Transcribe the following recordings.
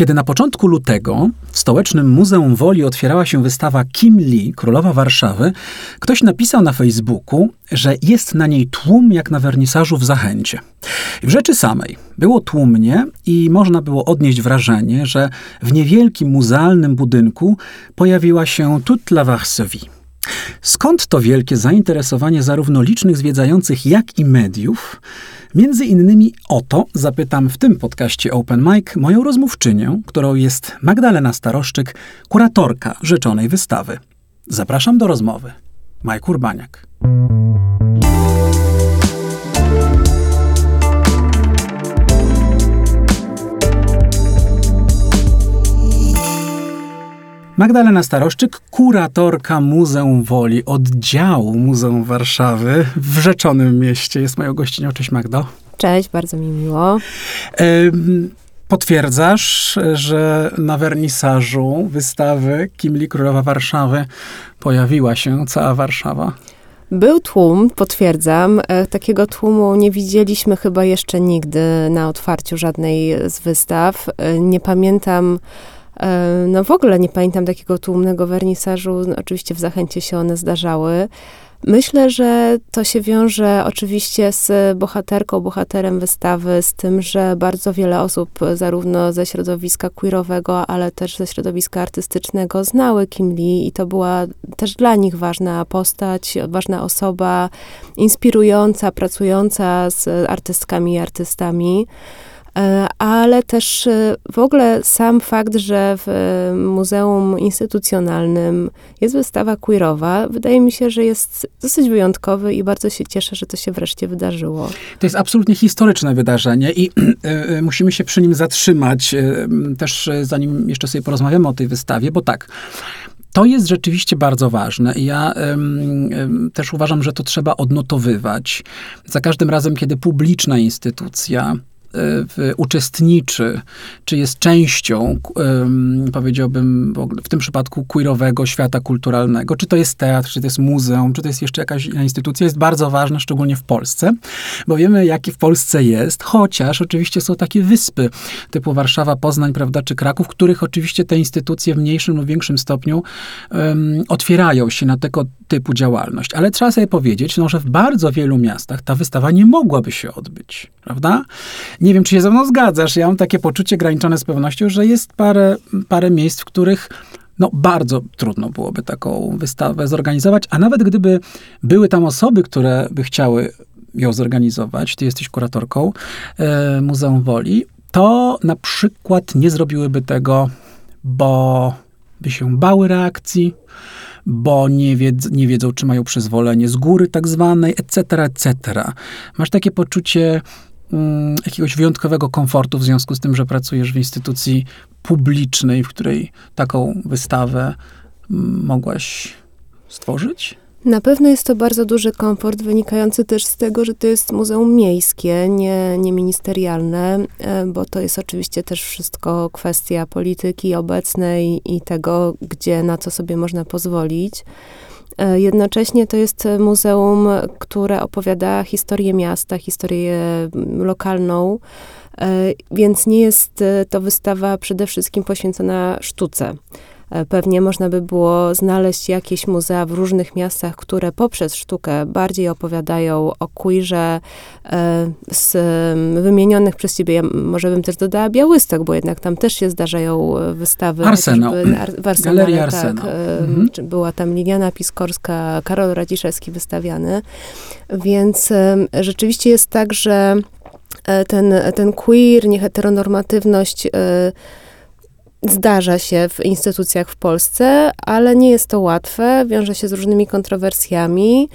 Kiedy na początku lutego w stołecznym Muzeum Woli otwierała się wystawa Kim Lee, królowa Warszawy, ktoś napisał na Facebooku, że jest na niej tłum jak na wernisażu w Zachęcie. W rzeczy samej było tłumnie i można było odnieść wrażenie, że w niewielkim muzealnym budynku pojawiła się toute la. Skąd to wielkie zainteresowanie zarówno licznych zwiedzających, jak i mediów? Między innymi o to zapytam w tym podcaście Open Mic moją rozmówczynię, którą jest Magdalena Staroszczyk, kuratorka rzeczonej wystawy. Zapraszam do rozmowy. Majk Urbaniak. Magdalena Staroszczyk, kuratorka Muzeum Woli, oddziału Muzeum Warszawy w Rzeczonym Mieście. Jest moją gościnią. Cześć Magdo. Cześć, bardzo mi miło. Potwierdzasz, że na wernisażu wystawy Kimli Królowa Warszawy pojawiła się cała Warszawa? Był tłum, potwierdzam. E, takiego tłumu nie widzieliśmy chyba jeszcze nigdy na otwarciu żadnej z wystaw. E, nie pamiętam no w ogóle nie pamiętam takiego tłumnego wernisażu. No, oczywiście w Zachęcie się one zdarzały. Myślę, że to się wiąże oczywiście z bohaterką, bohaterem wystawy, z tym, że bardzo wiele osób, zarówno ze środowiska queerowego, ale też ze środowiska artystycznego, znały Kim Lee i to była też dla nich ważna postać, ważna osoba, inspirująca, pracująca z artystkami i artystami. E, ale też e, w ogóle sam fakt, że w e, Muzeum Instytucjonalnym jest wystawa queerowa, wydaje mi się, że jest dosyć wyjątkowy i bardzo się cieszę, że to się wreszcie wydarzyło. To jest absolutnie historyczne wydarzenie i musimy się przy nim zatrzymać, też zanim jeszcze sobie porozmawiamy o tej wystawie, bo tak, to jest rzeczywiście bardzo ważne i ja też uważam, że to trzeba odnotowywać. Za każdym razem, kiedy publiczna instytucja uczestniczy, czy jest częścią, powiedziałbym, w tym przypadku queerowego świata kulturalnego, czy to jest teatr, czy to jest muzeum, czy to jest jeszcze jakaś instytucja, jest bardzo ważne, szczególnie w Polsce, bo wiemy, jaki w Polsce jest, chociaż oczywiście są takie wyspy typu Warszawa, Poznań, prawda, czy Kraków, których oczywiście te instytucje w mniejszym lub większym stopniu um, otwierają się na tego typu działalność. Ale trzeba sobie powiedzieć, no, że w bardzo wielu miastach ta wystawa nie mogłaby się odbyć, prawda? Nie wiem, czy się ze mną zgadzasz. Ja mam takie poczucie graniczone z pewnością, że jest parę, parę miejsc, w których no, bardzo trudno byłoby taką wystawę zorganizować, a nawet gdyby były tam osoby, które by chciały ją zorganizować, ty jesteś kuratorką e, Muzeum Woli, to na przykład nie zrobiłyby tego, bo by się bały reakcji, bo nie, wiedz, nie wiedzą, czy mają przyzwolenie z góry tak zwanej, etc., etc. Masz takie poczucie Mm, jakiegoś wyjątkowego komfortu w związku z tym, że pracujesz w instytucji publicznej, w której taką wystawę mm, mogłaś stworzyć? Na pewno jest to bardzo duży komfort, wynikający też z tego, że to jest muzeum miejskie, nie, nie ministerialne, e, bo to jest oczywiście też wszystko kwestia polityki obecnej i tego, gdzie na co sobie można pozwolić. E, jednocześnie to jest muzeum, które opowiada historię miasta, historię mm, lokalną, e, więc nie jest e, to wystawa przede wszystkim poświęcona sztuce. E, pewnie można by było znaleźć jakieś muzea w różnych miastach, które poprzez sztukę bardziej opowiadają o queerze e, z wymienionych przez ciebie, ja może bym też dodała Białystok, bo jednak tam też się zdarzają e, wystawy. Arsenał. W Arsenale, Galeria tak, Arsenał. Mhm. Była tam Liliana Piskorska, Karol Radziszewski wystawiany. Więc rzeczywiście jest tak, że ten, ten queer, nieheteronormatywność zdarza się w instytucjach w Polsce, ale nie jest to łatwe, wiąże się z różnymi kontrowersjami.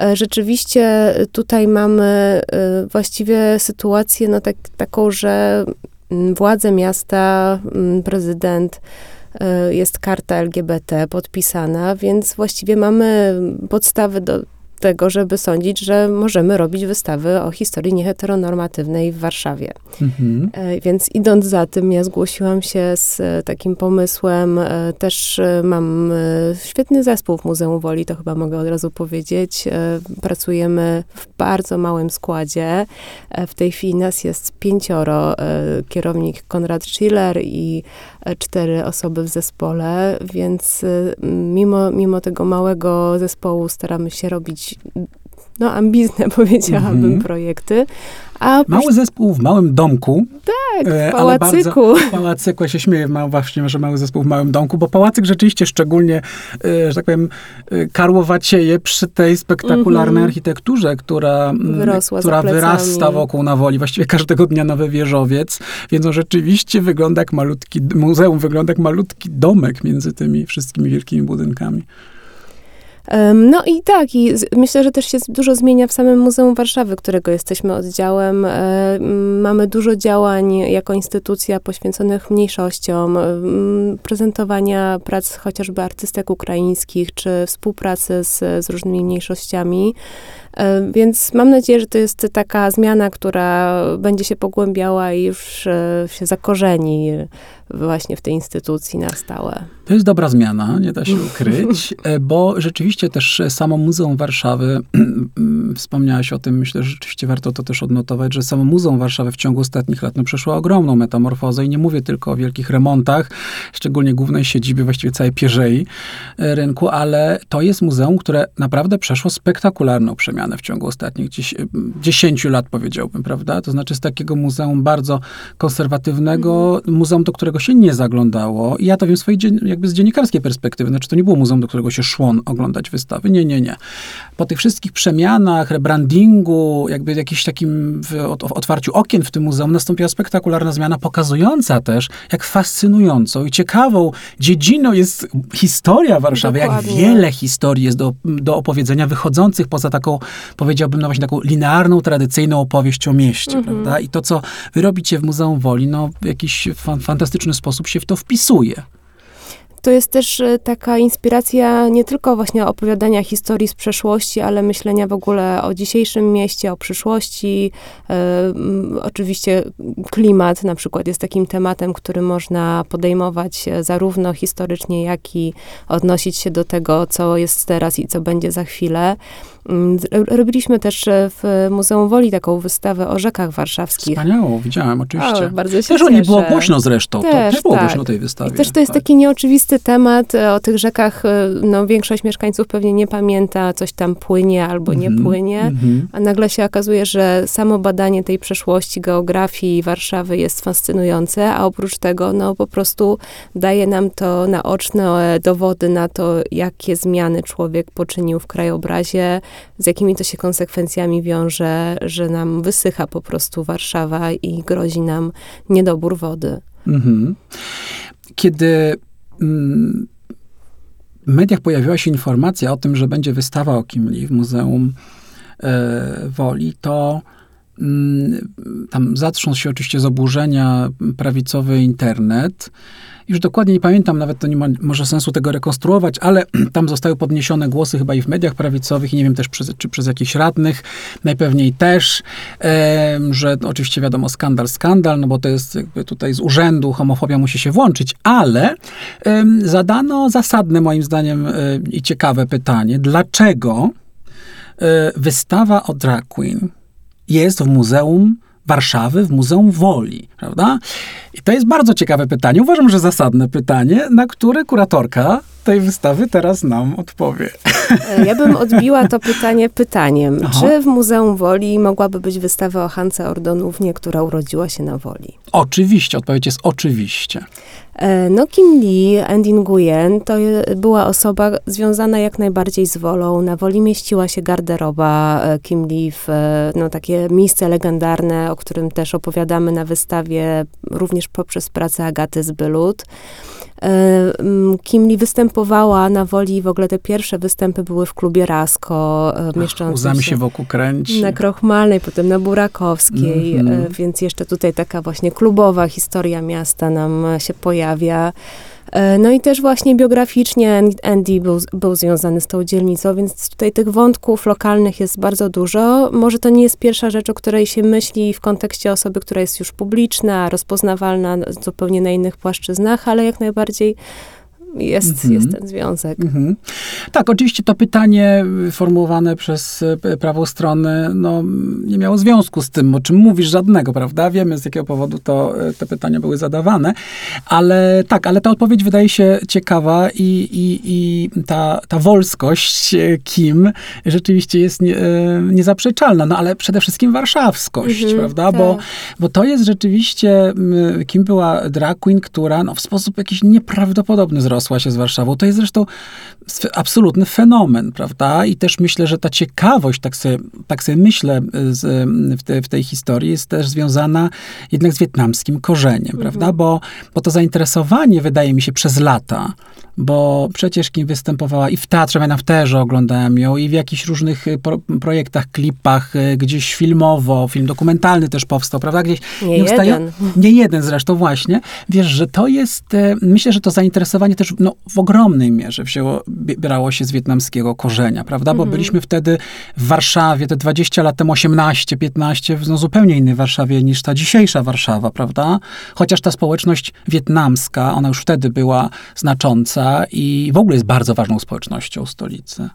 E, rzeczywiście tutaj mamy e, właściwie sytuację no tak, taką, że mm, władze miasta, mm, prezydent, e, jest karta LGBT podpisana, więc właściwie mamy podstawy do tego, żeby sądzić, że możemy robić wystawy o historii nieheteronormatywnej w Warszawie. Mhm. E, więc idąc za tym, ja zgłosiłam się z e, takim pomysłem. E, też mam świetny zespół w Muzeum Woli, to chyba mogę od razu powiedzieć. Pracujemy w bardzo małym składzie. W tej chwili nas jest pięcioro. Kierownik Konrad Schiller i cztery osoby w zespole, więc mimo, mimo tego małego zespołu staramy się robić no ambitne, powiedziałabym, mm -hmm. projekty. A Mały zespół w małym domku. Tak, w e, pałacyku. Bardzo, pałacyku, ja się śmieję ma, właśnie, że mały zespół w małym domku, bo pałacyk rzeczywiście szczególnie, e, że tak powiem, e, karłowacieje przy tej spektakularnej mm -hmm. architekturze, która, Wyrosła która wyrasta wokół na woli, właściwie każdego dnia nowy wieżowiec, więc on rzeczywiście wygląda jak malutki, muzeum wygląda jak malutki domek między tymi wszystkimi wielkimi budynkami. No i tak, i myślę, że też się dużo zmienia w samym Muzeum Warszawy, którego jesteśmy oddziałem. Mamy dużo działań jako instytucja poświęconych mniejszościom, prezentowania prac chociażby artystek ukraińskich, czy współpracy z, z różnymi mniejszościami. Więc mam nadzieję, że to jest taka zmiana, która będzie się pogłębiała i już e, się zakorzeni właśnie w tej instytucji na stałe. To jest dobra zmiana, nie da się ukryć, e, bo rzeczywiście też samo Muzeum Warszawy, wspomniałaś o tym, myślę, że rzeczywiście warto to też odnotować, że samo Muzeum Warszawy w ciągu ostatnich lat no, przeszło ogromną metamorfozę i nie mówię tylko o wielkich remontach, szczególnie głównej siedziby, właściwie całej pierzei e, rynku, ale to jest muzeum, które naprawdę przeszło spektakularną przemianę w ciągu ostatnich 10 lat, powiedziałbym, prawda? To znaczy z takiego muzeum bardzo konserwatywnego, mm. muzeum, do którego się nie zaglądało. I ja to wiem swojej jakby z dziennikarskiej perspektywy. Znaczy to nie było muzeum, do którego się szło oglądać wystawy. Nie, nie, nie. Po tych wszystkich przemianach, rebrandingu, jakby jakimś takim otwarciu okien w tym muzeum nastąpiła spektakularna zmiana, pokazująca też, jak fascynującą i ciekawą dziedziną jest historia Warszawy, Dokładnie. jak wiele historii jest do, do opowiedzenia, wychodzących poza taką, powiedziałbym, no właśnie taką linearną, tradycyjną opowieść o mieście, mhm. prawda? I to, co wy robicie w Muzeum Woli, no w jakiś fan, fantastyczny sposób się w to wpisuje to jest też e, taka inspiracja nie tylko właśnie opowiadania historii z przeszłości, ale myślenia w ogóle o dzisiejszym mieście, o przyszłości. E, oczywiście klimat na przykład jest takim tematem, który można podejmować e, zarówno historycznie, jak i odnosić się do tego, co jest teraz i co będzie za chwilę. Mm, robiliśmy też e, w Muzeum Woli taką wystawę o rzekach warszawskich. Wspaniałą, widziałem oczywiście. O, bardzo się też cieszę. o było głośno zresztą. Też, to też było tak. głośno tej wystawie. I też to jest tak. taki nieoczywisty temat. E, o tych rzekach e, no, większość mieszkańców pewnie nie pamięta, coś tam płynie albo nie mm-hmm, płynie. Mm-hmm. A nagle się okazuje, że samo badanie tej przeszłości, geografii Warszawy jest fascynujące, a oprócz tego no, po prostu daje nam to naoczne dowody na to, jakie zmiany człowiek poczynił w krajobrazie, z jakimi to się konsekwencjami wiąże, że nam wysycha po prostu Warszawa i grozi nam niedobór wody. Mhm. Kiedy mm, w mediach pojawiła się informacja o tym, że będzie wystawa o Kimli w Muzeum e, Woli, to tam zatrząsł się oczywiście z oburzenia prawicowy internet. Już dokładnie nie pamiętam, nawet to nie ma może sensu tego rekonstruować, ale tam zostały podniesione głosy chyba i w mediach prawicowych, i nie wiem też przez, czy przez jakichś radnych, najpewniej też, e, że oczywiście wiadomo, skandal, skandal, no bo to jest jakby tutaj z urzędu, homofobia musi się włączyć, ale e, zadano zasadne moim zdaniem e, i ciekawe pytanie, dlaczego e, wystawa o drag queen jest w muzeum Warszawy w Muzeum Woli, prawda? I to jest bardzo ciekawe pytanie. Uważam, że zasadne pytanie, na które kuratorka tej wystawy teraz nam odpowie. E, ja bym odbiła to pytanie pytaniem. Aha. Czy w Muzeum Woli mogłaby być wystawa o Hance Ordonównie, która urodziła się na Woli? Oczywiście, odpowiedź jest oczywiście. E, no Kim Lee, Andy Nguyen, to była osoba związana jak najbardziej z Wolą. Na Woli mieściła się garderoba e, Kim Lee, w, no, takie miejsce legendarne, o którym też opowiadamy na wystawie, również poprzez pracę Agaty Zbylut. Kim Lee występuje występowała na Woli, w ogóle te pierwsze występy były w klubie Rasko, e, mieszczącym się wokół kręci. na Krochmalnej, potem na Burakowskiej, Mhm. e, więc jeszcze tutaj taka właśnie klubowa historia miasta nam e, się pojawia. E, No i też właśnie biograficznie Andy był, był związany z tą dzielnicą, więc tutaj tych wątków lokalnych jest bardzo dużo. Może to nie jest pierwsza rzecz, o której się myśli w kontekście osoby, która jest już publiczna, rozpoznawalna zupełnie na innych płaszczyznach, ale jak najbardziej jest, Mhm. jest ten związek. Mhm. Tak, oczywiście to pytanie y, formułowane przez y, prawą stronę no, nie miało związku z tym, o czym mówisz, żadnego, prawda? Wiemy, z jakiego powodu to, y, te pytania były zadawane, ale tak, ale ta odpowiedź wydaje się ciekawa i, i, i ta, ta wolskość Kim rzeczywiście jest nie, niezaprzeczalna, no ale przede wszystkim warszawskość, Mhm, prawda? Bo, tak. bo to jest rzeczywiście, Kim była drag queen, która no, w sposób jakiś nieprawdopodobny zrosła się z Warszawą. To jest zresztą absolutny fenomen, prawda? I też myślę, że ta ciekawość, tak sobie, tak sobie myślę y, z, y, w, te, w tej historii, jest też związana jednak z wietnamskim korzeniem, prawda? Bo, bo to zainteresowanie, wydaje mi się, przez lata, bo przecież Kim występowała i w teatrze, ja w teatrze oglądałem ją, i w jakichś różnych y, pro, projektach, klipach, gdzieś filmowo, film dokumentalny też powstał, prawda? Gdzieś Nie ustają- jeden. nie jeden zresztą właśnie. Wiesz, że to jest, myślę, że to zainteresowanie też no, w ogromnej mierze wzięło, bie- brało się z wietnamskiego korzenia, prawda? Bo byliśmy wtedy w Warszawie, te 20 lat temu, 18, 15, w no, zupełnie innej Warszawie niż ta dzisiejsza Warszawa, prawda? Chociaż ta społeczność wietnamska, ona już wtedy była znacząca i w ogóle jest bardzo ważną społecznością stolicy.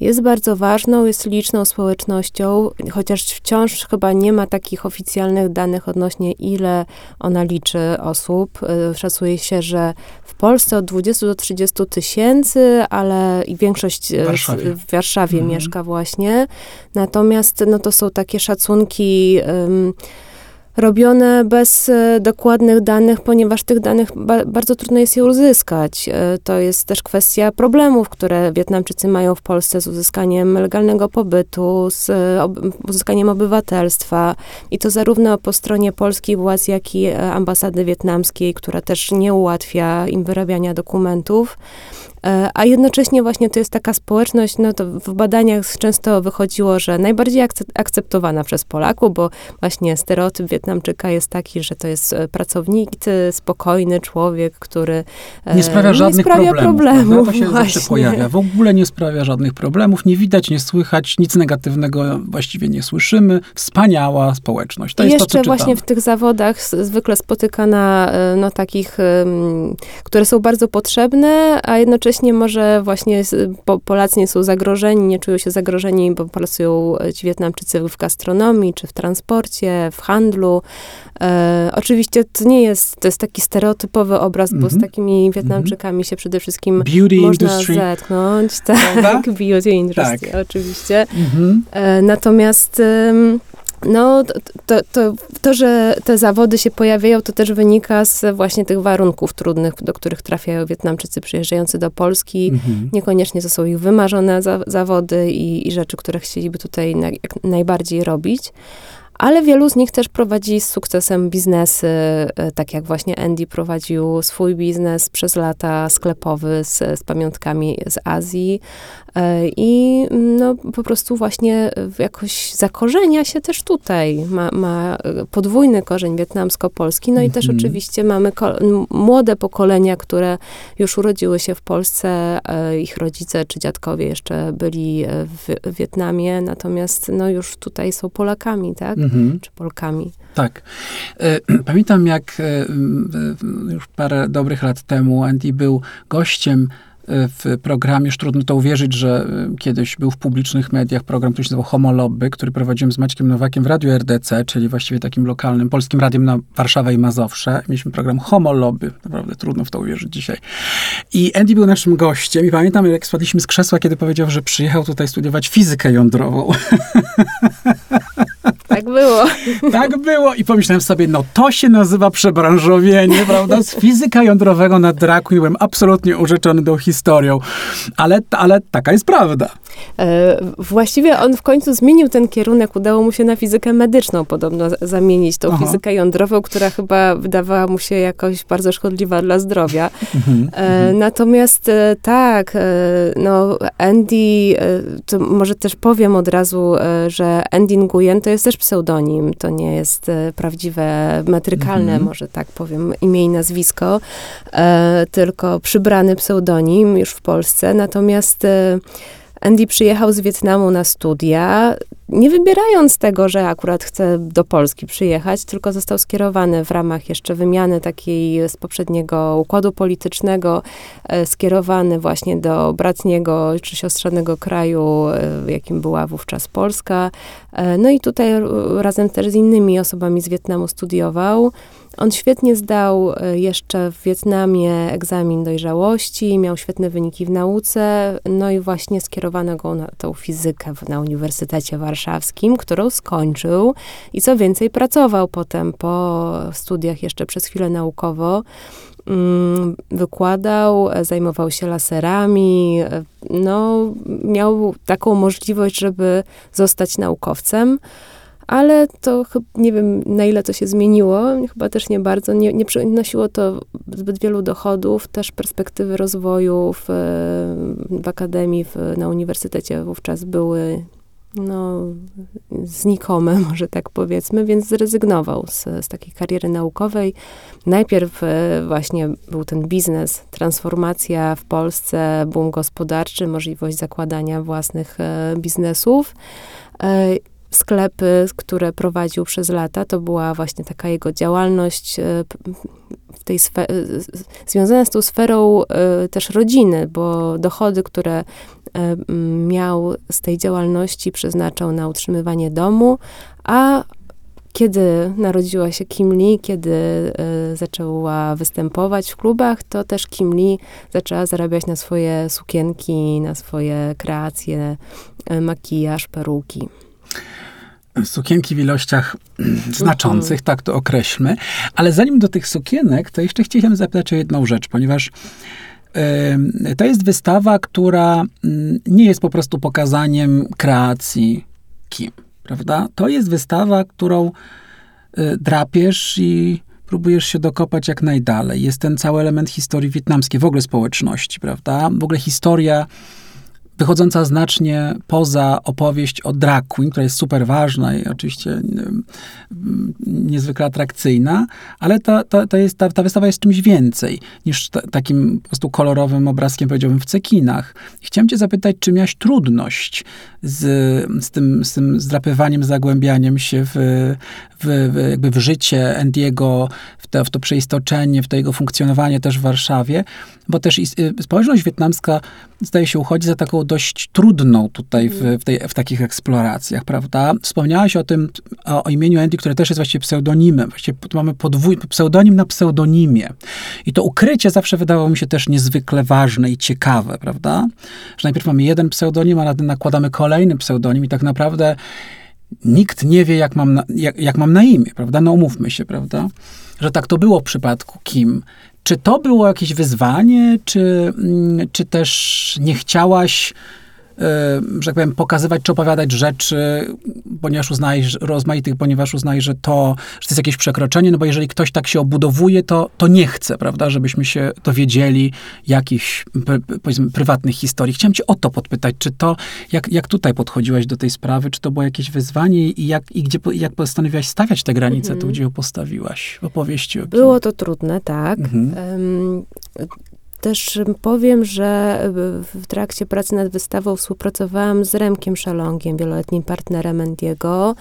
Jest bardzo ważną, jest liczną społecznością, chociaż wciąż chyba nie ma takich oficjalnych danych odnośnie ile ona liczy osób. Y, Szacuje się, że w Polsce od 20 do 30 tysięcy, ale i większość y, W Warszawie. w Warszawie Mhm. mieszka właśnie. Natomiast no, to są takie szacunki ym, robione bez e, dokładnych danych, ponieważ tych danych ba- bardzo trudno jest je uzyskać. E, To jest też kwestia problemów, które Wietnamczycy mają w Polsce z uzyskaniem legalnego pobytu, z e, uzyskaniem obywatelstwa i to zarówno po stronie polskich władz, jak i ambasady wietnamskiej, która też nie ułatwia im wyrabiania dokumentów. E, A jednocześnie właśnie to jest taka społeczność, no to w badaniach często wychodziło, że najbardziej akce- akceptowana przez Polaków, bo właśnie stereotyp Wietnamczyka jest taki, że to jest e, pracowity, spokojny człowiek, który e, Nie sprawia żadnych sprawia problemów. problemów to się zawsze właśnie. pojawia. W ogóle nie sprawia żadnych problemów. Nie widać, nie słychać, nic negatywnego właściwie nie słyszymy. Wspaniała społeczność. To I jest jeszcze to, właśnie w tych zawodach zwykle spotykana no, takich, które są bardzo potrzebne, a jednocześnie może właśnie Polacy nie są zagrożeni, nie czują się zagrożeni, bo pracują e, ci Wietnamczycy w gastronomii, czy w transporcie, w handlu. E, oczywiście to nie jest, to jest taki stereotypowy obraz, bo z Mhm. takimi Wietnamczykami się przede wszystkim Beauty można industry. zetknąć. Prawda? Tak, beauty industry, Tak. oczywiście. Mhm. E, Natomiast em, no, to, to, to, to, że te zawody się pojawiają, to też wynika z właśnie tych warunków trudnych, do których trafiają Wietnamczycy przyjeżdżający do Polski. Mhm. Niekoniecznie to są ich wymarzone za, zawody i, i rzeczy, które chcieliby tutaj na, jak najbardziej robić. Ale wielu z nich też prowadzi z sukcesem biznesy, e, tak jak właśnie Andy prowadził swój biznes przez lata sklepowy z, z pamiątkami z Azji. E, I no, po prostu właśnie jakoś zakorzenia się też tutaj. Ma, ma e, podwójny korzeń wietnamsko-polski. No i też Mhm. oczywiście mamy młode pokolenia, które już urodziły się w Polsce. e, Ich rodzice czy dziadkowie jeszcze byli e, w, Wietnamie, natomiast no, już tutaj są Polakami, tak? Mhm. Czy Polkami. Tak. E, Pamiętam, jak e, e, już parę dobrych lat temu Andy był gościem e, w programie, już trudno to uwierzyć, że e, kiedyś był w publicznych mediach program, który się nazywał Homo Lobby, który prowadziłem z Maćkiem Nowakiem w Radiu RDC, czyli właściwie takim lokalnym, polskim radiem na Warszawę i Mazowsze. Mieliśmy program Homo Lobby. Naprawdę trudno w to uwierzyć dzisiaj. I Andy był naszym gościem i pamiętam, jak spadliśmy z krzesła, kiedy powiedział, że przyjechał tutaj studiować fizykę jądrową. Tak było. Tak było i pomyślałem sobie, no to się nazywa przebranżowienie, prawda? Z fizyka jądrowego na draku byłem absolutnie urzeczony tą historią, ale, ale taka jest prawda. E, właściwie on w końcu zmienił ten kierunek, udało mu się na fizykę medyczną podobno zamienić tą Aha. fizykę jądrową, która chyba wydawała mu się jakoś bardzo szkodliwa dla zdrowia. Mhm, e, mhm. natomiast e, tak, e, no Andy, e, to może też powiem od razu, że Andy Nguyen to jest też pseudonim, to nie jest prawdziwe, metrykalne, mhm. może tak powiem, imię i nazwisko, tylko przybrany pseudonim już w Polsce. Natomiast Andy przyjechał z Wietnamu na studia, nie wybierając tego, że akurat chce do Polski przyjechać, tylko został skierowany w ramach jeszcze wymiany takiej z poprzedniego układu politycznego, e, skierowany właśnie do bratniego czy siostrzanego kraju, e, jakim była wówczas Polska. E, no i tutaj razem też z innymi osobami z Wietnamu studiował. On świetnie zdał jeszcze w Wietnamie egzamin dojrzałości, miał świetne wyniki w nauce, no i właśnie skierowano go na tą fizykę na Uniwersytecie Warszawskim, którą skończył i co więcej pracował potem po studiach jeszcze przez chwilę naukowo mm, wykładał, zajmował się laserami, no, miał taką możliwość, żeby zostać naukowcem ale to nie wiem, na ile to się zmieniło, chyba też nie bardzo. Nie, nie przynosiło to zbyt wielu dochodów, też perspektywy rozwoju w, w akademii, w, na uniwersytecie wówczas były no, znikome, może tak powiedzmy, więc zrezygnował z, z takiej kariery naukowej. Najpierw e, właśnie był ten biznes, transformacja w Polsce, boom gospodarczy, możliwość zakładania własnych e, biznesów. E, sklepy, które prowadził przez lata. To była właśnie taka jego działalność w tej sfe- e, związana z tą sferą też rodziny, bo dochody, które miał z tej działalności przeznaczał na utrzymywanie domu, a kiedy narodziła się Kim Lee, kiedy y, zaczęła występować w klubach, to też Kim Lee zaczęła zarabiać na swoje sukienki, na swoje kreacje, y, makijaż, peruki sukienki w ilościach znaczących, tak to określmy. Ale zanim do tych sukienek, to jeszcze chciałem zapytać o jedną rzecz, ponieważ to jest wystawa, która mm, nie jest po prostu pokazaniem kreacji Kim, prawda? To jest wystawa, którą y, drapiesz i próbujesz się dokopać jak najdalej. Jest ten cały element historii wietnamskiej, w ogóle społeczności, prawda? W ogóle historia wychodząca znacznie poza opowieść o drag queen, która jest super ważna i oczywiście niezwykle atrakcyjna, ale ta, ta, ta, jest, ta, ta wystawa jest czymś więcej niż ta, takim po prostu kolorowym obrazkiem, powiedziałbym, w cekinach. Chciałem cię zapytać, czy miałeś trudność z, z, tym, z tym zdrapywaniem, zagłębianiem się w, w, jakby w życie Andiego, w to, w to przeistoczenie, w to jego funkcjonowanie też w Warszawie, bo też y, społeczność wietnamska zdaje się uchodzi za taką dość trudną tutaj w, w, tej, w takich eksploracjach, prawda? Wspomniałaś o tym, o, o imieniu Andy, które też jest właściwie pseudonimem. Właściwie tu mamy podwój, pseudonim na pseudonimie. I to ukrycie zawsze wydawało mi się też niezwykle ważne i ciekawe, prawda? Że najpierw mamy jeden pseudonim, a na ten nakładamy kolejny pseudonim i tak naprawdę nikt nie wie, jak mam, na, jak, jak mam na imię, prawda? No umówmy się, prawda? Że tak to było w przypadku Kim. Czy to było jakieś wyzwanie, czy, mm, czy też nie chciałaś że tak powiem, pokazywać czy opowiadać rzeczy, ponieważ uznajesz, rozmaitych, ponieważ uznajesz, że to, że to jest jakieś przekroczenie, no bo jeżeli ktoś tak się obudowuje, to, to nie chce, prawda, żebyśmy się dowiedzieli jakichś, powiedzmy, prywatnych historii. Chciałem cię o to podpytać, czy to, jak, jak tutaj podchodziłaś do tej sprawy, czy to było jakieś wyzwanie i jak, i gdzie, jak postanowiłaś stawiać te granice, mhm. tu gdzie ją postawiłaś w opowieści o Było to trudne, tak. Mhm. Um, też powiem, że w trakcie pracy nad wystawą współpracowałam z Remkiem Szalongiem, wieloletnim partnerem Andiego.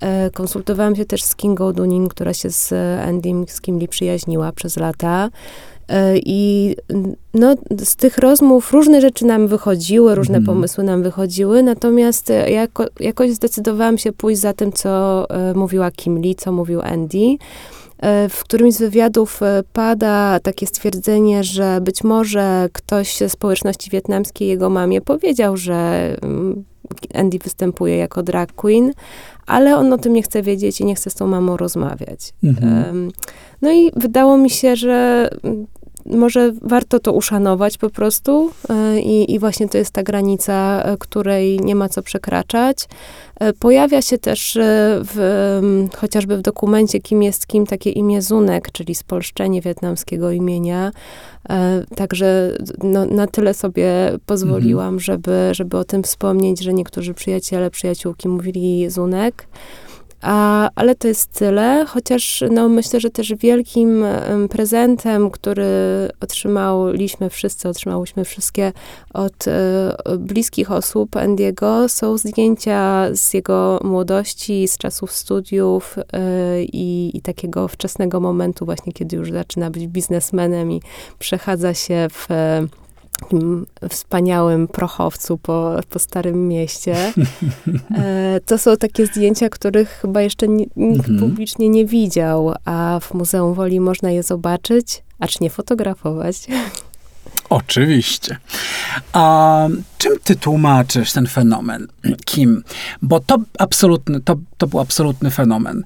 E, konsultowałam się też z Kingą Dunin, która się z Andym z Kimli przyjaźniła przez lata. E, I no, z tych rozmów różne rzeczy nam wychodziły, różne mm. pomysły nam wychodziły, natomiast jako, jakoś zdecydowałam się pójść za tym, co e, mówiła Kim Lee, co mówił Andy. E, w którymś z wywiadów e, pada takie stwierdzenie, że być może ktoś ze społeczności wietnamskiej jego mamie powiedział, że mm, Andy występuje jako drag queen, ale on o tym nie chce wiedzieć i nie chce z tą mamą rozmawiać. Mhm. No i wydało mi się, że może warto to uszanować po prostu e, i, i właśnie to jest ta granica, e, której nie ma co przekraczać. E, pojawia się też w, chociażby w dokumencie Kim jest kim takie imię Zunek, czyli spolszczenie wietnamskiego imienia. Także no, na tyle sobie pozwoliłam, mhm. żeby, żeby o tym wspomnieć, że niektórzy przyjaciele, przyjaciółki mówili Zunek. A, ale to jest tyle, chociaż no, myślę, że też wielkim prezentem, który otrzymaliśmy wszyscy, otrzymałyśmy wszystkie od e, bliskich osób Andiego, są zdjęcia z jego młodości, z czasów studiów e, i, i takiego wczesnego momentu właśnie, kiedy już zaczyna być biznesmenem i przechadza się w takim wspaniałym prochowcu po, po Starym Mieście. E, to są takie zdjęcia, których chyba jeszcze nikt mhm. publicznie nie widział, a w Muzeum Woli można je zobaczyć, acz nie fotografować. Oczywiście. A czym ty tłumaczysz ten fenomen? Kim? Bo to absolutny, to, to był absolutny fenomen.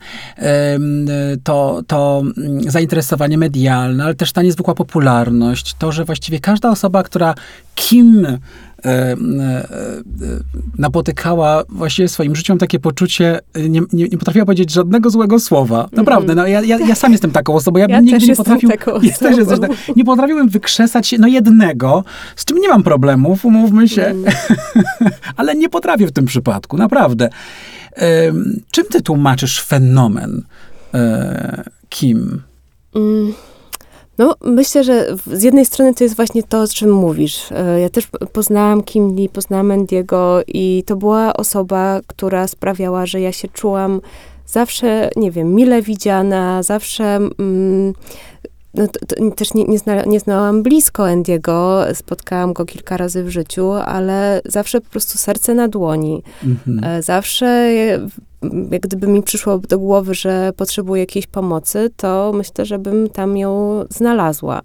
To, to zainteresowanie medialne, ale też ta niezwykła popularność, to, że właściwie każda osoba, która kim E, e, napotykała właściwie swoim życiem takie poczucie, nie, nie, nie potrafiła powiedzieć żadnego złego słowa. Naprawdę, no ja, ja, ja sam jestem taką osobą. Ja, ja bym nigdy nie potrafił. Ja też jestem, nie potrafiłem wykrzesać no jednego, z czym nie mam problemów, umówmy się. Mm. Ale nie potrafię w tym przypadku, naprawdę. Czym ty tłumaczysz fenomen e, Kim? Mm. No, myślę, że z jednej strony to jest właśnie to, o czym mówisz. E, ja też poznałam Kim Lee, poznałam Mendiego i to była osoba, która sprawiała, że ja się czułam zawsze, nie wiem, mile widziana, zawsze mm, no, to, to też nie, nie, zna, nie, znałam blisko Andiego, spotkałam go kilka razy w życiu, ale zawsze po prostu serce na dłoni. Mhm. E, zawsze jak gdyby mi przyszło do głowy, że potrzebuję jakiejś pomocy, to myślę, żebym tam ją znalazła.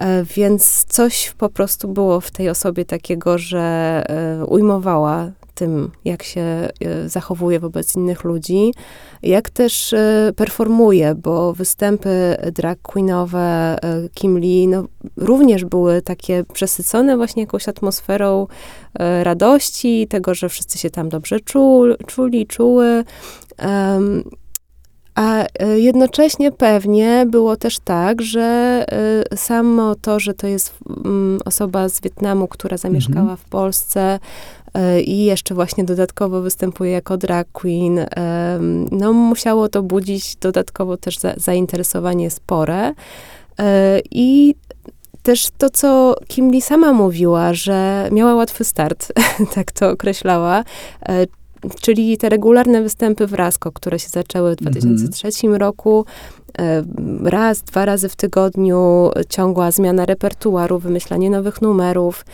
E, więc coś po prostu było w tej osobie takiego, że e, ujmowała tym, jak się e, zachowuje wobec innych ludzi, jak też e, performuje, bo występy drag queenowe e, Kim Lee no, również były takie przesycone właśnie jakąś atmosferą radości, tego, że wszyscy się tam dobrze czuli, czuli czuły. Um, a jednocześnie pewnie było też tak, że samo to, że to jest mm, osoba z Wietnamu, która zamieszkała mhm. w Polsce, i jeszcze właśnie dodatkowo występuje jako drag queen. No, musiało to budzić dodatkowo też za, zainteresowanie spore. E, I też to, co Kim Lee sama mówiła, że miała łatwy start, tak to określała, e, czyli te regularne występy w Rasko, które się zaczęły w 2003 mm -hmm. roku. Raz, dwa razy w tygodniu ciągła zmiana repertuaru, wymyślanie nowych numerów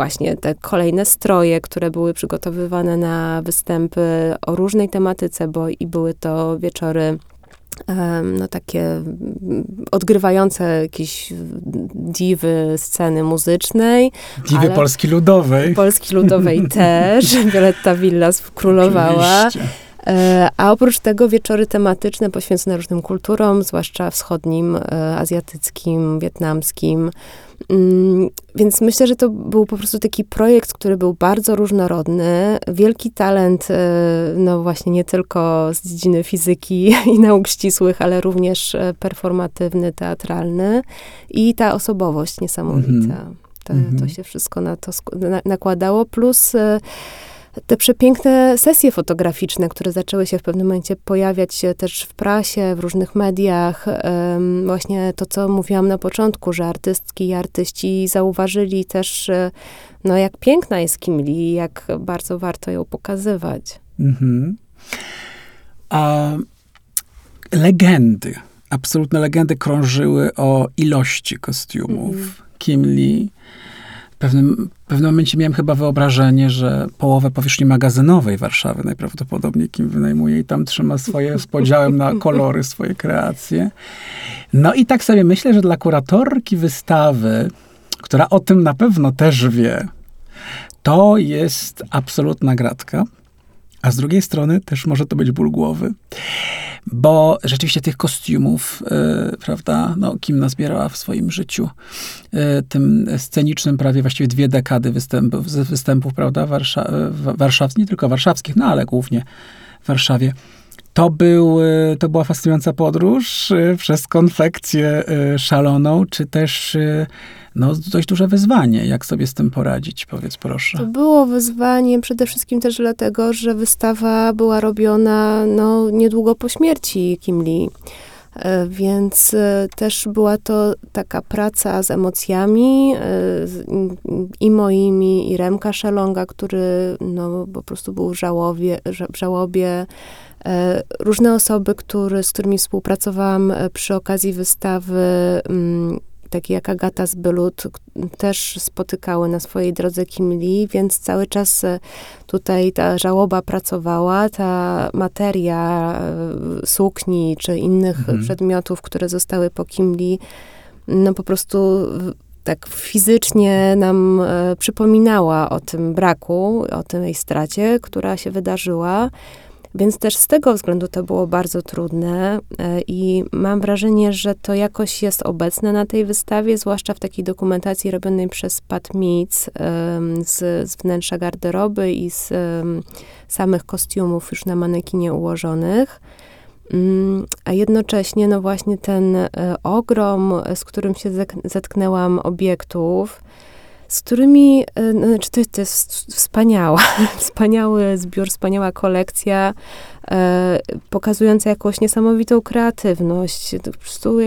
właśnie te kolejne stroje, które były przygotowywane na występy o różnej tematyce, bo i były to wieczory no takie odgrywające jakieś diwy sceny muzycznej. Diwy Polski Ludowej. Polski Ludowej też. Violetta Villas królowała. Oczywiście. E, a oprócz tego wieczory tematyczne poświęcone różnym kulturom, zwłaszcza wschodnim, e, azjatyckim, wietnamskim. Mm, więc myślę, że to był po prostu taki projekt, który był bardzo różnorodny. Wielki talent, e, no właśnie nie tylko z dziedziny fizyki i nauk ścisłych, ale również performatywny, teatralny i ta osobowość niesamowita. -hmm. To, to, się wszystko na to nakładało, plus te przepiękne sesje fotograficzne, które zaczęły się w pewnym momencie pojawiać się też w prasie, w różnych mediach. Właśnie to, co mówiłam na początku, że artystki i artyści zauważyli też, e, no, jak piękna jest Kim Lee, jak bardzo warto ją pokazywać. Mhm. A legendy, absolutne legendy krążyły o ilości kostiumów mhm. Kim Lee pewnym, w pewnym momencie miałem chyba wyobrażenie, że połowę powierzchni magazynowej Warszawy najprawdopodobniej kim wynajmuje i tam trzyma swoje z podziałem na kolory swoje kreacje. No i tak sobie myślę, że dla kuratorki wystawy, która o tym na pewno też wie, to jest absolutna gratka. A z drugiej strony też może to być ból głowy, bo rzeczywiście tych kostiumów, e, prawda, no, Kim nazbierała w swoim życiu, e, tym scenicznym prawie właściwie dwie dekady występów, występów prawda, Warsza, warszawskich, nie tylko warszawskich, no ale głównie w Warszawie. To, był, e, to była fascynująca podróż e, przez konfekcję e, szaloną, czy też no, dość duże wyzwanie. Jak sobie z tym poradzić? Powiedz proszę. To było wyzwanie przede wszystkim też dlatego, że wystawa była robiona no, niedługo po śmierci Kim Lee. Więc też była to taka praca z emocjami i moimi, i Remka Szalonga, który no, po prostu był w żałobie, w żałobie różne osoby, który, z którymi współpracowałam e, przy okazji wystawy, mm, takie jak Agata z Bylut, też spotykały na swojej drodze Kim Lee, więc cały czas e, tutaj ta żałoba pracowała, ta materia sukni czy innych mhm. przedmiotów, które zostały po Kim Lee, no po prostu tak fizycznie nam przypominała o tym braku, o tej stracie, która się wydarzyła. Więc też z tego względu to było bardzo trudne e, i mam wrażenie, że to jakoś jest obecne na tej wystawie, zwłaszcza w takiej dokumentacji robionej przez Pat Meets z, z wnętrza garderoby i z samych kostiumów już na manekinie ułożonych. Mm, a jednocześnie, no właśnie ten e, ogrom, z którym się zetknęłam obiektów, z którymi, e, no, znaczy to, to jest wspaniała, wspaniały zbiór, wspaniała kolekcja, e, pokazująca jakąś niesamowitą kreatywność, po prostu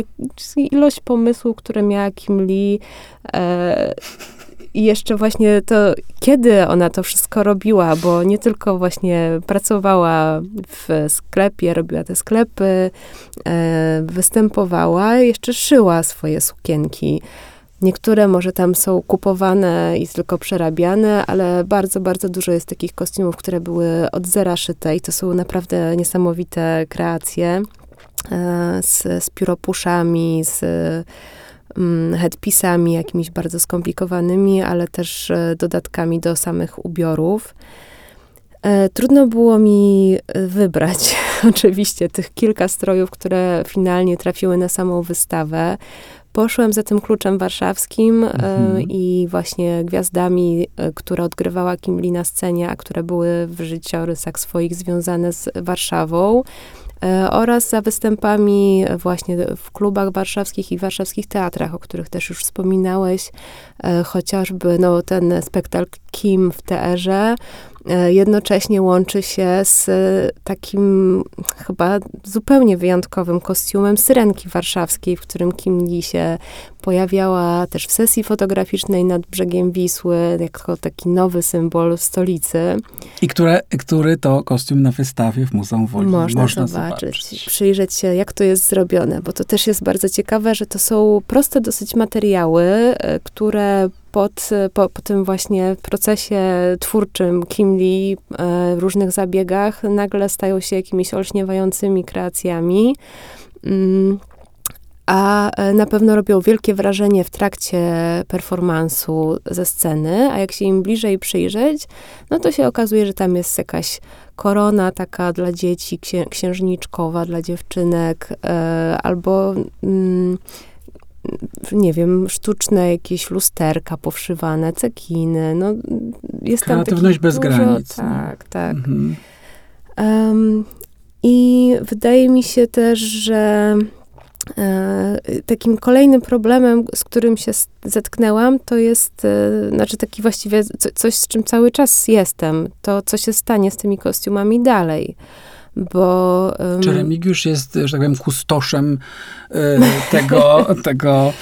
ilość pomysłów, które miała Kim Lee, e, i jeszcze właśnie to, kiedy ona to wszystko robiła, bo nie tylko właśnie pracowała w sklepie, robiła te sklepy, e, występowała, jeszcze szyła swoje sukienki. Niektóre może tam są kupowane i tylko przerabiane, ale bardzo, bardzo dużo jest takich kostiumów, które były od zera szyte i to są naprawdę niesamowite kreacje e, z, z pióropuszami, z mm, headpisami jakimiś bardzo skomplikowanymi, ale też e, dodatkami do samych ubiorów. E, trudno było mi wybrać oczywiście tych kilka strojów, które finalnie trafiły na samą wystawę poszłam za tym kluczem warszawskim e, mhm. i właśnie gwiazdami, e, które odgrywała Kim Lee na scenie, a które były w życiorysach swoich związane z Warszawą e, oraz za występami właśnie w klubach warszawskich i warszawskich teatrach, o których też już wspominałeś, chociażby no, ten spektakl Kim w teerze, jednocześnie łączy się z e, takim chyba zupełnie wyjątkowym kostiumem syrenki warszawskiej, w którym Kim Lee się pojawiała też w sesji fotograficznej nad brzegiem Wisły, jako taki nowy symbol stolicy. I które, który to kostium na wystawie w Muzeum Woli można, można zobaczyć, zobaczyć, przyjrzeć się, jak to jest zrobione, bo to też jest bardzo ciekawe, że to są proste dosyć materiały, e, które pod, po, po tym właśnie procesie twórczym Kim Lee e, w różnych zabiegach nagle stają się jakimiś olśniewającymi kreacjami. Mm, a e, na pewno robią wielkie wrażenie w trakcie performansu ze sceny, a jak się im bliżej przyjrzeć, no to się okazuje, że tam jest jakaś korona taka dla dzieci, księżniczkowa dla dziewczynek, e, albo mm, nie wiem, sztuczne jakieś lusterka powszywane, cekiny, no jest Kreatywność bez dużo, granic. Tak, tak. Mhm. Um, I wydaje mi się też, że e, takim kolejnym problemem, z którym się zetknęłam, to jest, e, znaczy taki właściwie co, coś, z czym cały czas jestem, to co się stanie z tymi kostiumami dalej bo... Um... Czy Remigiusz jest, że tak powiem, kustoszem y, tego, tego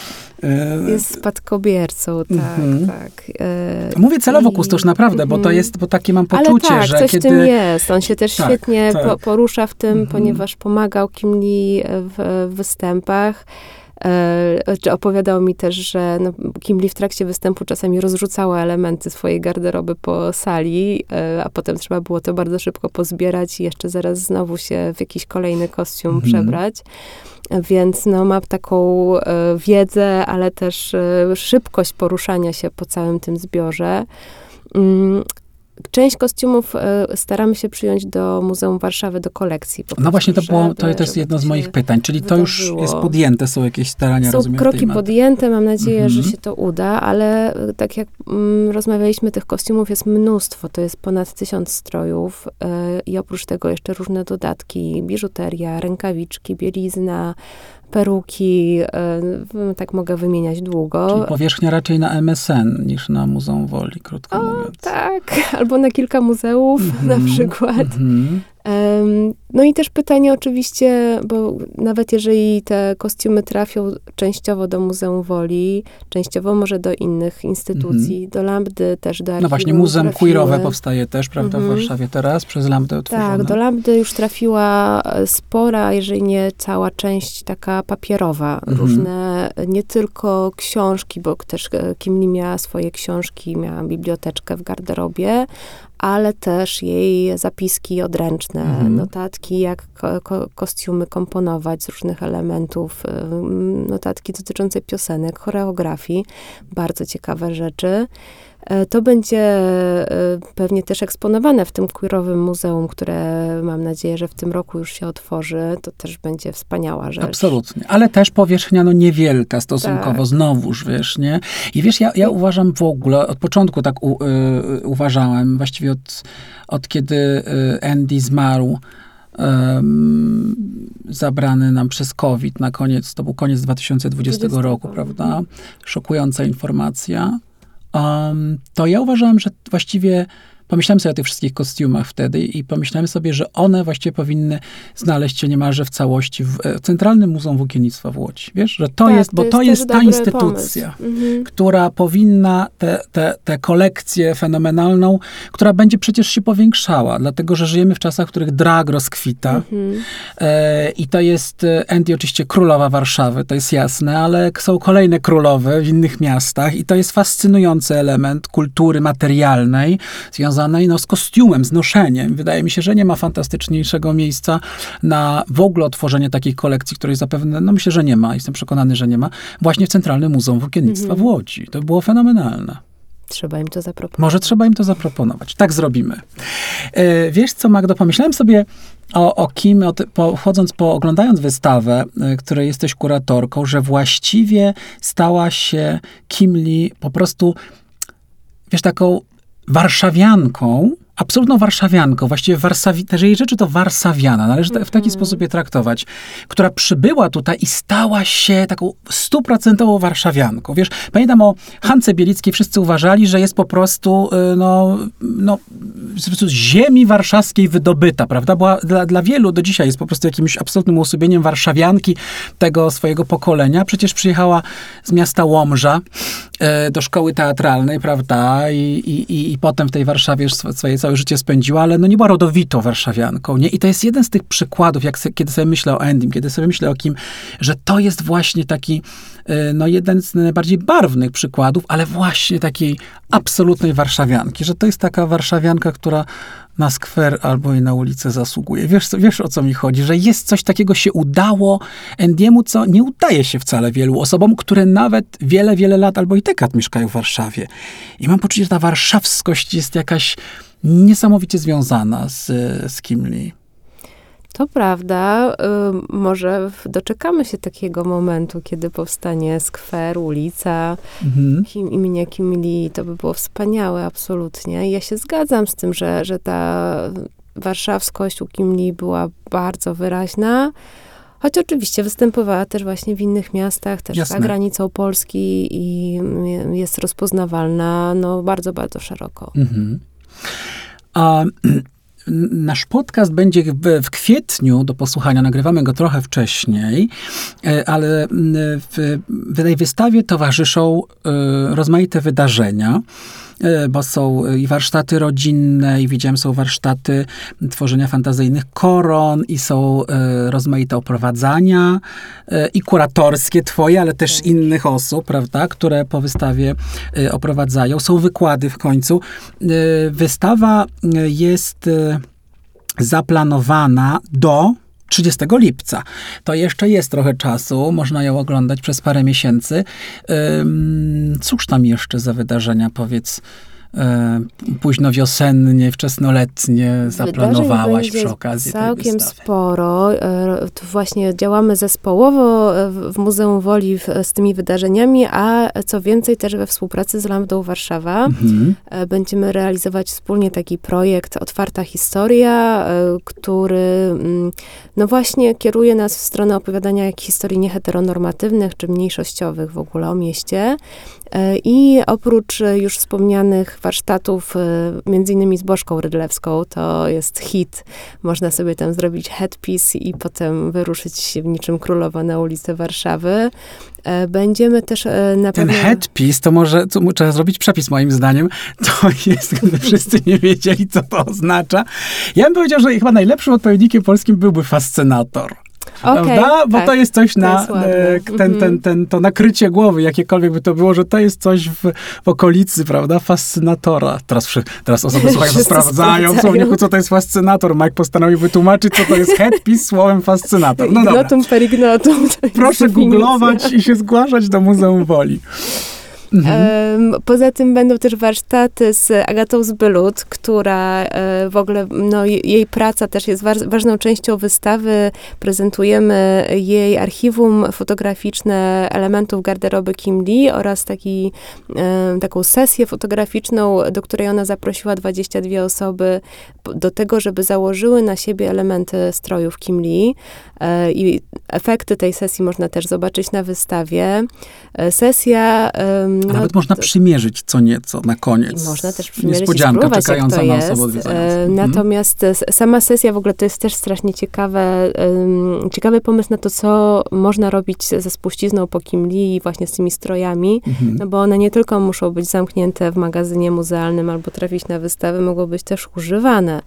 y, jest spadkobiercą, tak, mm-hmm. tak. Y, Mówię celowo I, kustosz, naprawdę, mm-hmm. bo to mhm. jest, bo takie mam poczucie, tak, że coś kiedy... w tym jest. On się też tak, świetnie tak. Po, porusza w tym, mm-hmm. ponieważ pomagał Kim Lee w, w występach. E, opowiadał mi też, że no, Kim Lee w trakcie występu czasami rozrzucała elementy swojej garderoby po sali, e, a potem trzeba było to bardzo szybko pozbierać i jeszcze zaraz znowu się w jakiś kolejny kostium mhm. przebrać. Więc no, ma taką e, wiedzę, ale też szybkość poruszania się po całym tym zbiorze. Część kostiumów e, staramy się przyjąć do Muzeum Warszawy, do kolekcji. No właśnie, to, było, to jest jedno z moich pytań, czyli to już jest podjęte, są jakieś starania, Są rozumiem, kroki podjęte, mam nadzieję, że Mhm. się to uda, ale e, tak jak mm, rozmawialiśmy, tych kostiumów jest mnóstwo, to jest ponad tysiąc strojów e, i oprócz tego jeszcze różne dodatki, biżuteria, rękawiczki, bielizna, peruki, e, w- tak mogę wymieniać długo. Czyli powierzchnia raczej na MSN niż na Muzeum Woli, krótko O, mówiąc. tak, albo na kilka muzeów na Mhm, przykład. mhm. Em, No i też pytanie oczywiście, bo nawet jeżeli te kostiumy trafią częściowo do Muzeum Woli, częściowo może do innych instytucji, do Lambdy, też do. No właśnie, Muzeum trafiły. Queerowe powstaje też, prawda, w Mhm. Warszawie teraz, przez Lambdę otworzone. Tak, do Lambdy już trafiła e, spora, jeżeli nie cała część taka papierowa. Mhm. Różne, e, nie tylko książki, bo też e, Kimli miała swoje książki, miała biblioteczkę w garderobie, ale też jej zapiski odręczne, Mhm. notatki, jak ko- ko- kostiumy komponować z różnych elementów, m, notatki dotyczące piosenek, choreografii, bardzo ciekawe rzeczy. E, To będzie e, pewnie też eksponowane w tym queerowym muzeum, które mam nadzieję, że w tym roku już się otworzy. To też będzie wspaniała rzecz. Absolutnie. Ale też powierzchnia no niewielka stosunkowo, Tak. znowuż, wiesz, nie? I wiesz, ja, ja uważam w ogóle, od początku tak u, y, uważałem, właściwie od, od kiedy Andy zmarł, zabrany nam przez COVID na koniec, to był koniec 2020 20. roku, prawda? Szokująca informacja. To ja uważałem, że właściwie pomyślałem sobie o tych wszystkich kostiumach wtedy i pomyślałem sobie, że one właściwie powinny znaleźć się niemalże w całości w e, Centralnym Muzeum Włókiennictwa w Łodzi. Wiesz, że to Tak, jest, bo to też jest ta instytucja. Mhm. która powinna tę te, te kolekcję fenomenalną, która będzie przecież się powiększała, dlatego że żyjemy w czasach, w których drag rozkwita. Mhm. E, I to jest e, Andy oczywiście królowa Warszawy, to jest jasne, ale są kolejne królowe w innych miastach i to jest fascynujący element kultury materialnej związanej no, z kostiumem, z noszeniem. Wydaje mi się, że nie ma fantastyczniejszego miejsca na w ogóle otworzenie takiej kolekcji, której zapewne, no myślę, że nie ma, jestem przekonany, że nie ma, właśnie w Centralnym Muzeum Włókiennictwa w Łodzi. To było fenomenalne. Trzeba im to zaproponować. Może trzeba im to zaproponować. Tak zrobimy. E, wiesz co, Magdo, pomyślałem sobie o, o Kim, o, ty- po, chodząc po, oglądając wystawę, e, której jesteś kuratorką, że właściwie stała się Kim Lee po prostu, wiesz, taką warszawianką, absolutną warszawianką, właściwie Warsawi, też jej rzeczy to warsawiana, należy ta- w taki sposób je traktować, która przybyła tutaj i stała się taką stuprocentową warszawianką. Wiesz, pamiętam o Hance Bielickiej, wszyscy uważali, że jest po prostu, y, no, z ziemi warszawskiej wydobyta, prawda? Była dla, dla wielu do dzisiaj jest po prostu jakimś absolutnym uosobieniem warszawianki tego swojego pokolenia. Przecież przyjechała z miasta Łomża e, do szkoły teatralnej, prawda? I, i, i, i potem w tej Warszawie już swo- swoje całe życie spędziła, ale no nie była rodowitą warszawianką, nie? I to jest jeden z tych przykładów, jak se, kiedy sobie myślę o Endym, kiedy sobie myślę o kim, że to jest właśnie taki, e, no jeden z najbardziej barwnych przykładów, ale właśnie takiej absolutnej warszawianki, że to jest taka warszawianka, która na skwer albo i na ulicę zasługuje. Wiesz, wiesz o co mi chodzi, że jest coś takiego się udało Endiemu, co nie udaje się wcale wielu osobom, które nawet wiele, wiele lat albo i dekad mieszkają w Warszawie. I mam poczucie, że ta warszawskość jest jakaś niesamowicie związana z, z Kim Lee. To prawda. y, Może doczekamy się takiego momentu, kiedy powstanie skwer, ulica Mhm. Imienia Kim Lee. To by było wspaniałe, absolutnie. Ja się zgadzam z tym, że, że ta warszawskość u Kim Lee była bardzo wyraźna. Choć oczywiście występowała też właśnie w innych miastach, też Jasne. za granicą Polski i mm, jest rozpoznawalna no, bardzo, bardzo szeroko. Mhm. A nasz podcast będzie w, kwietniu do posłuchania. Nagrywamy go trochę wcześniej, e, ale w, w tej wystawie towarzyszą e, rozmaite wydarzenia. E, Bo są i warsztaty rodzinne, i widziałem, są warsztaty tworzenia fantazyjnych koron, i są e, rozmaite oprowadzania, e, i kuratorskie twoje, ale też innych osób, prawda, które po wystawie e, oprowadzają. Są wykłady w końcu. E, Wystawa e, jest e, zaplanowana do 30 lipca. To jeszcze jest trochę czasu, można ją oglądać przez parę miesięcy. Cóż tam jeszcze za wydarzenia, powiedz, późno wiosennie, wczesnoletnie zaplanowałaś Wydarzeń przy okazji całkiem sporo. E, tu właśnie działamy zespołowo e, w Muzeum Woli z tymi wydarzeniami, a co więcej też we współpracy z Lambdą Warszawa. Mhm. E, Będziemy realizować wspólnie taki projekt Otwarta Historia, e, który mm, no właśnie kieruje nas w stronę opowiadania jak historii nieheteronormatywnych czy mniejszościowych w ogóle o mieście. E, I oprócz e, już wspomnianych warsztatów, e, między innymi z Bożką Rydlewską, to jest hit. Można sobie tam zrobić headpiece i potem wyruszyć niczym królowa na ulicę Warszawy. Będziemy też na Ten pewno... headpiece, to może to trzeba zrobić przepis moim zdaniem. To jest, gdyby wszyscy nie wiedzieli, co to oznacza. Ja bym powiedział, że chyba najlepszym odpowiednikiem polskim byłby fascynator. Prawda? Bo tak. to jest coś na jest e, ten, Mhm. ten, ten, to nakrycie głowy, jakiekolwiek by to było, że to jest coś w, w okolicy, prawda? Fascynatora. Teraz, teraz osoby słuchają, sprawdzają słowniku, co to jest fascynator. Mike postanowił wytłumaczyć, co to jest headpiece słowem fascynator. No dobra. Ignotum per ignotum. Proszę googlować i się zgłaszać do Muzeum Woli. Mhm. Poza tym będą też warsztaty z Agatą Zbylut, która e, w ogóle, no, je- jej praca też jest wa- ważną częścią wystawy. Prezentujemy jej archiwum fotograficzne elementów garderoby Kim Lee oraz taki, em, taką sesję fotograficzną, do której ona zaprosiła 22 osoby do tego, żeby założyły na siebie elementy strojów Kim Lee. E, I efekty tej sesji można też zobaczyć na wystawie. E, Sesja... no, nawet można przymierzyć co nieco na koniec. i można też przymierzyć Niespodzianka czekająca na osobę odwiedzającą. E, Mhm. Natomiast e, sama sesja w ogóle to jest też strasznie ciekawe, ciekawy pomysł na to, co można robić ze spuścizną po Kim Lee i właśnie z tymi strojami. Mhm. No bo one nie tylko muszą być zamknięte w magazynie muzealnym albo trafić na wystawę, mogą być też używane.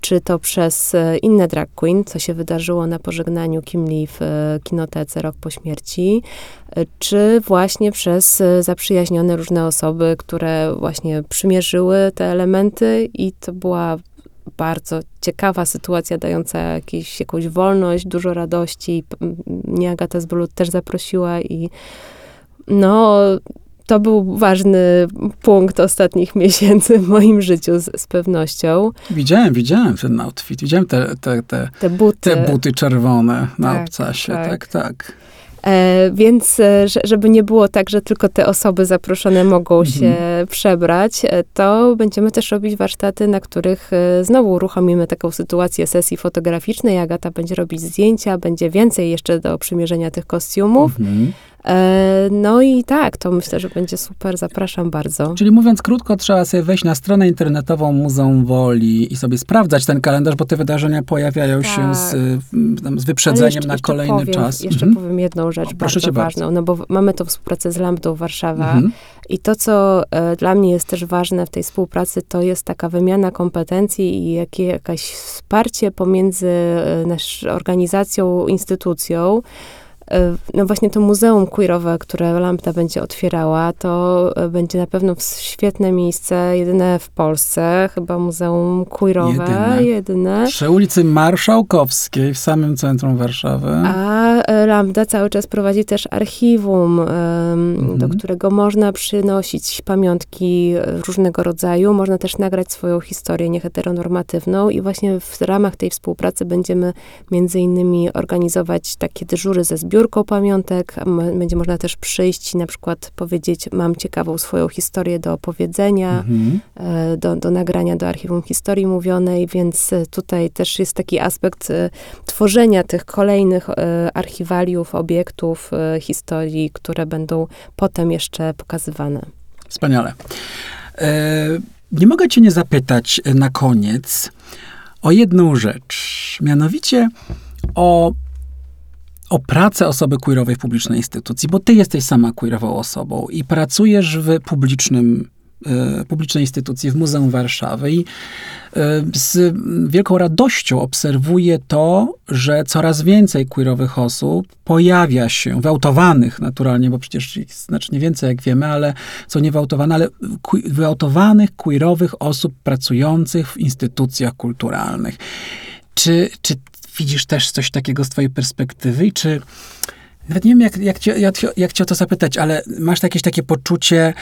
Czy to przez e, inne drag queen, co się wydarzyło na pożegnaniu Kim Lee w kinotece rok po śmierci, czy właśnie przez e, zaprzyjaźnione różne osoby, które właśnie przymierzyły te elementy i to była bardzo ciekawa sytuacja, dająca jakieś, jakąś wolność, dużo radości. Mnie Agata Zblut też zaprosiła i no, to był ważny punkt ostatnich miesięcy w moim życiu z, z pewnością. Widziałem, widziałem ten outfit. Widziałem te, te, te, Te buty. te buty czerwone na Tak, obcasie. tak. Tak, tak. E, więc, e, że- żeby nie było tak, że tylko te osoby zaproszone mogą Mhm. się przebrać, e, to będziemy też robić warsztaty, na których znowu uruchomimy taką sytuację sesji fotograficznej. Agata będzie robić zdjęcia, będzie więcej jeszcze do przymierzenia tych kostiumów. Mhm. E, no i tak, to myślę, że będzie super. Zapraszam bardzo. Czyli mówiąc krótko, trzeba sobie wejść na stronę internetową Muzeum Woli i sobie sprawdzać ten kalendarz, bo te wydarzenia pojawiają się Tak. z, y, z wyprzedzeniem jeszcze- na kolejny powiem, czas. Jeszcze Mhm. powiem jedną rzecz O, proszę bardzo cię bardzo. ważną, no bo mamy tą współpracę z Lambdą Warszawa Mhm. i to, co e, dla mnie jest też ważne w tej współpracy, to jest taka wymiana kompetencji i jakie, jakaś wsparcie pomiędzy e, nasz organizacją, instytucją. E, No właśnie to muzeum queerowe, które Lambda będzie otwierała, to e, będzie na pewno świetne miejsce, jedyne w Polsce, chyba muzeum queerowe, Jedyne. jedyne. Przy ulicy Marszałkowskiej w samym centrum Warszawy. A e, Lambda cały czas prowadzi też archiwum, Mhm. do którego można przynosić pamiątki różnego rodzaju. Można też nagrać swoją historię nieheteronormatywną i właśnie w ramach tej współpracy będziemy między innymi organizować takie dyżury ze zbiórką pamiątek. Będzie można też przyjść i na przykład powiedzieć, mam ciekawą swoją historię do opowiedzenia Mhm. e, do, do nagrania do archiwum historii mówionej, więc e, tutaj też jest taki aspekt e, tworzenia tych kolejnych archiwaliów, obiektów historii, które będą potem jeszcze pokazywane. Wspaniale. E, nie mogę cię nie zapytać na koniec o jedną rzecz. Mianowicie o, o pracę osoby queerowej w publicznej instytucji, bo ty jesteś sama queerową osobą i pracujesz w publicznym e, publicznej instytucji w Muzeum Warszawy i e, z wielką radością obserwuję to, że coraz więcej queerowych osób pojawia się, wyautowanych naturalnie, bo przecież ich znacznie więcej, jak wiemy, ale są nie wyautowane, ale wyautowanych queerowych osób pracujących w instytucjach kulturalnych. Czy, czy widzisz też coś takiego z twojej perspektywy i czy Nawet nie wiem, jak, jak, cię, jak, jak cię o to zapytać, ale masz jakieś takie poczucie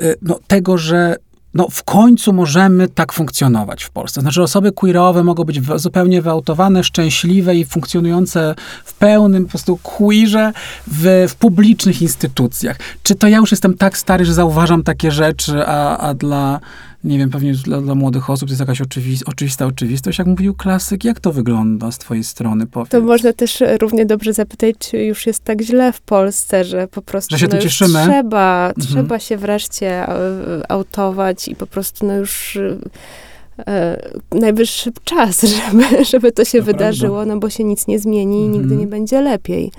y, no, tego, że no, w końcu możemy tak funkcjonować w Polsce. Znaczy osoby queerowe mogą być zupełnie wyautowane, szczęśliwe i funkcjonujące w pełnym po prostu queerze w, w publicznych instytucjach. Czy to ja już jestem tak stary, że zauważam takie rzeczy, a, a dla nie wiem, pewnie dla, dla młodych osób to jest jakaś oczywi oczywista oczywistość, jak mówił klasyk. Jak to wygląda z twojej strony? Powiedz. To można też równie dobrze zapytać, czy już jest tak źle w Polsce, że po prostu że się no, cieszymy? trzeba, mhm. trzeba się wreszcie e, autować i po prostu no już e, najwyższy czas, żeby, żeby to się to wydarzyło, prawda. no bo się nic nie zmieni i mhm. nigdy nie będzie lepiej.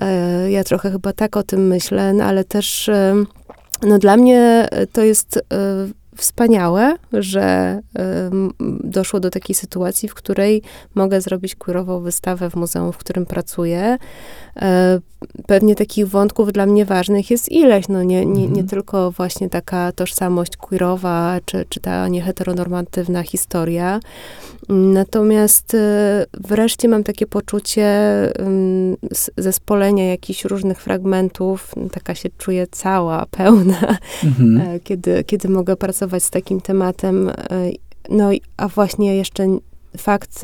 E, ja trochę chyba tak o tym myślę, no, ale też e, no dla mnie to jest e, wspaniałe, że doszło do takiej sytuacji, w której mogę zrobić queerową wystawę w muzeum, w którym pracuję. E, pewnie takich wątków dla mnie ważnych jest ileś, no nie, nie, nie mhm. tylko właśnie taka tożsamość queerowa, czy, czy ta nieheteronormatywna historia. Natomiast e, wreszcie mam takie poczucie zespolenia jakichś różnych fragmentów, taka się czuję cała, pełna, mhm. E, kiedy, kiedy mogę pracować z takim tematem. No, a właśnie jeszcze fakt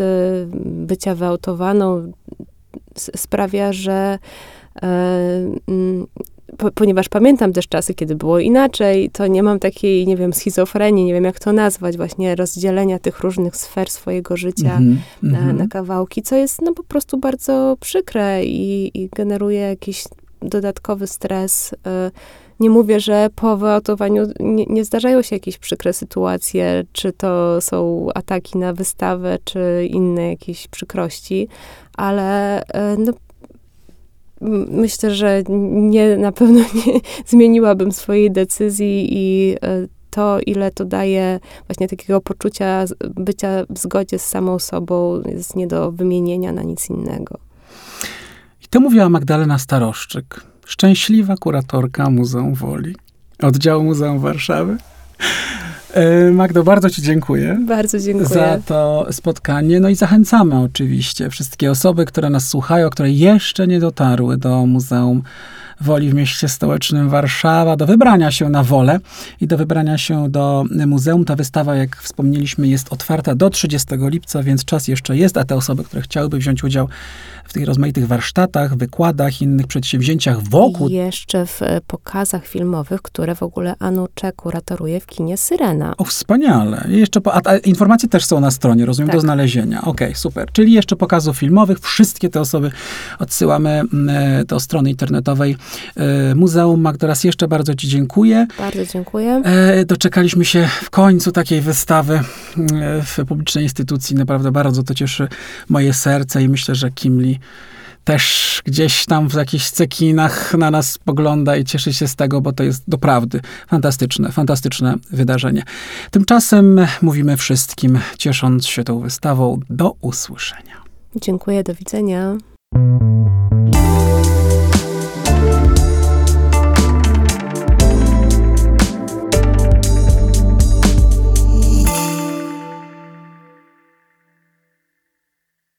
bycia wyautowaną, sprawia, że e, mm, po, ponieważ pamiętam też czasy, kiedy było inaczej, to nie mam takiej, nie wiem, schizofrenii, nie wiem jak to nazwać, właśnie rozdzielenia tych różnych sfer swojego życia mm -hmm, na, mm -hmm. na, kawałki, co jest no po prostu bardzo przykre i, i generuje jakiś dodatkowy stres. E, nie mówię, że po wyautowaniu nie, nie, zdarzają się jakieś przykre sytuacje, czy to są ataki na wystawę, czy inne jakieś przykrości, ale e, no, myślę, że nie, na pewno nie zmieniłabym swojej decyzji i e, to, ile to daje właśnie takiego poczucia bycia w zgodzie z samą sobą, jest nie do wymienienia na nic innego. I to mówiła Magdalena Staroszczyk, szczęśliwa kuratorka Muzeum Woli, oddziału Muzeum Warszawy. E, Magdo, bardzo Ci dziękuję. Bardzo dziękuję. Za to spotkanie. No i zachęcamy oczywiście wszystkie osoby, które nas słuchają, które jeszcze nie dotarły do Muzeum Woli w mieście stołecznym Warszawa, do wybrania się na wolę i do wybrania się do muzeum. Ta wystawa, jak wspomnieliśmy, jest otwarta do 30 lipca, więc czas jeszcze jest, a te osoby, które chciałyby wziąć udział w tych rozmaitych warsztatach, wykładach, innych przedsięwzięciach wokół. I jeszcze w e, pokazach filmowych, które w ogóle Anucze kuratoruje w kinie Syrena. O, wspaniale. I jeszcze po, a, a, informacje też są na stronie, rozumiem, tak. do znalezienia. Okej, okay, super. Czyli jeszcze pokazów filmowych. Wszystkie te osoby odsyłamy mm, e, do strony internetowej Muzeum. Magda, raz jeszcze bardzo Ci dziękuję. Bardzo dziękuję. Doczekaliśmy się w końcu takiej wystawy mm, w publicznej instytucji. Naprawdę bardzo to cieszy moje serce i myślę, że Kimli też gdzieś tam w jakichś cekinach na nas spogląda i cieszy się z tego, bo to jest doprawdy fantastyczne, fantastyczne wydarzenie. Tymczasem mówimy wszystkim, ciesząc się tą wystawą, do usłyszenia. Dziękuję, do widzenia.